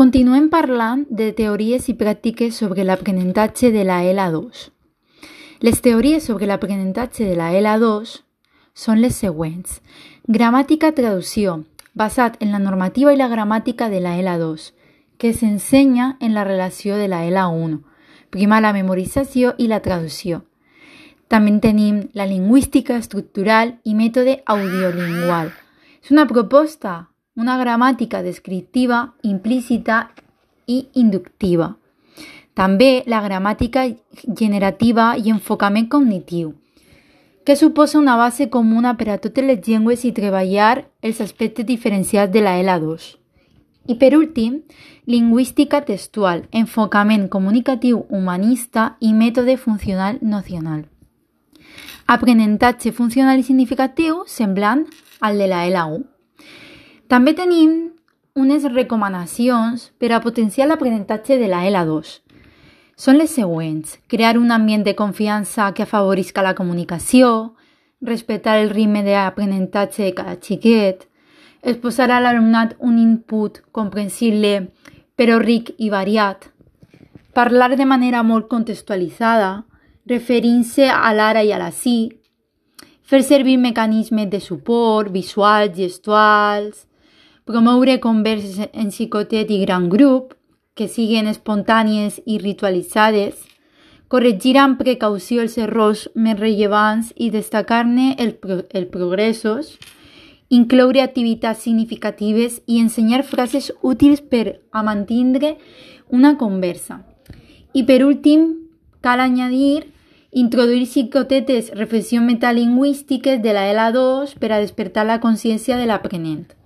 Continuem parlant de teories i pràctiques sobre l'aprenentatge de la ELA2. Les teories sobre l'aprenentatge de la ELA2 són les següents. Gramàtica-traducció, basat en la normativa i la gramàtica de la ELA2, que s'ensenya en la relació de la ELA1. Prima la memorització i la traducció. També tenim la lingüística estructural i mètode audiolingual. És una proposta una gramàtica descriptiva, implícita i inductiva. També la gramàtica generativa i enfocament cognitiu, que suposa una base comuna per a totes les llengües i treballar els aspectes diferenciats de la L2. I per últim, lingüística textual, enfocament comunicatiu humanista i mètode funcional nocional. Aprenentatge funcional i significatiu semblant al de la L1. També tenim unes recomanacions per a potenciar l'aprenentatge de la L2. Són les següents. Crear un ambient de confiança que afavorisca la comunicació, respectar el ritme d'aprenentatge de cada xiquet, exposar a l'alumnat un input comprensible però ric i variat, parlar de manera molt contextualitzada, referint-se a l'ara i a la sí, fer servir mecanismes de suport, visuals, gestuals, promoure converses en xicotet i gran grup, que siguin espontànies i ritualitzades, corregir amb precaució els errors més rellevants destacar-ne els pro el progressos, incloure activitats significatives i ensenyar frases útils per a mantindre una conversa. I per últim, cal añadir introduir xicotetes reflexions metalingüístiques de la L2 per a despertar la consciència de l'aprenent.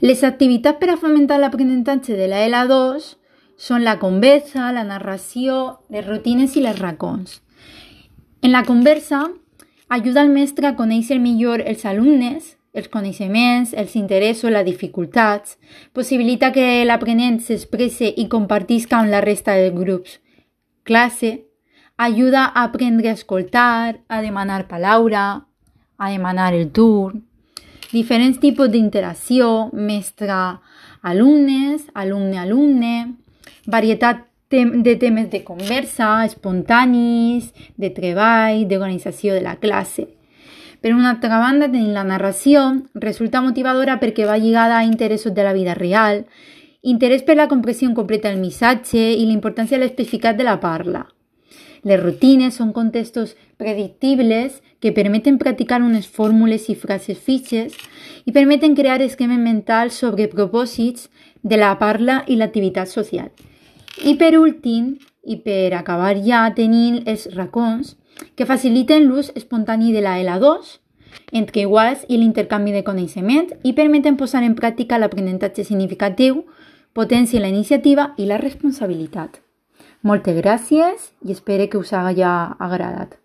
Les activitats per a fomentar l'aprenentatge de la L2 són la conversa, la narració, les rutines i les racons. En la conversa, ajuda el mestre a conèixer millor els alumnes, els coneixements, els interessos, les dificultats, possibilita que l'aprenent s'expresse i compartisca amb la resta de grups. Classe, ajuda a aprendre a escoltar, a demanar paraula, a demanar el turn, diferents tipus d'interacció, mestre-alumnes, alumne-alumne, varietat de temes de conversa, espontanis, de treball, d'organització de la classe. Per una altra banda, tenim la narració, resulta motivadora perquè va lligada a interessos de la vida real, interès per la comprensió completa del missatge i l'importància de l'especificat de la parla. Les rutines són contextos predictibles que permeten practicar unes fórmules i frases fixes i permeten crear esquemes mentals sobre propòsits de la parla i l'activitat social. I per últim, i per acabar ja, tenim els racons que faciliten l'ús espontani de la L2 entre iguals i l'intercanvi de coneixement i permeten posar en pràctica l'aprenentatge significatiu, potència la iniciativa i la responsabilitat. Moltes gràcies i espero que us hagi agradat.